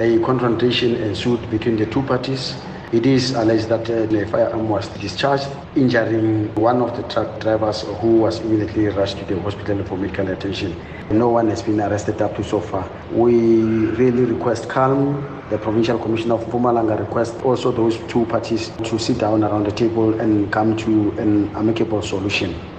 a confrontation ensued between the two parties. It is alleged that a the firearm was discharged, injuring one of the truck drivers who was immediately rushed to the hospital for medical attention. No one has been arrested up to so far. We really request calm. The Provincial Commissioner of Mpumalanga requests also those two parties to sit down around the table and come to an amicable solution.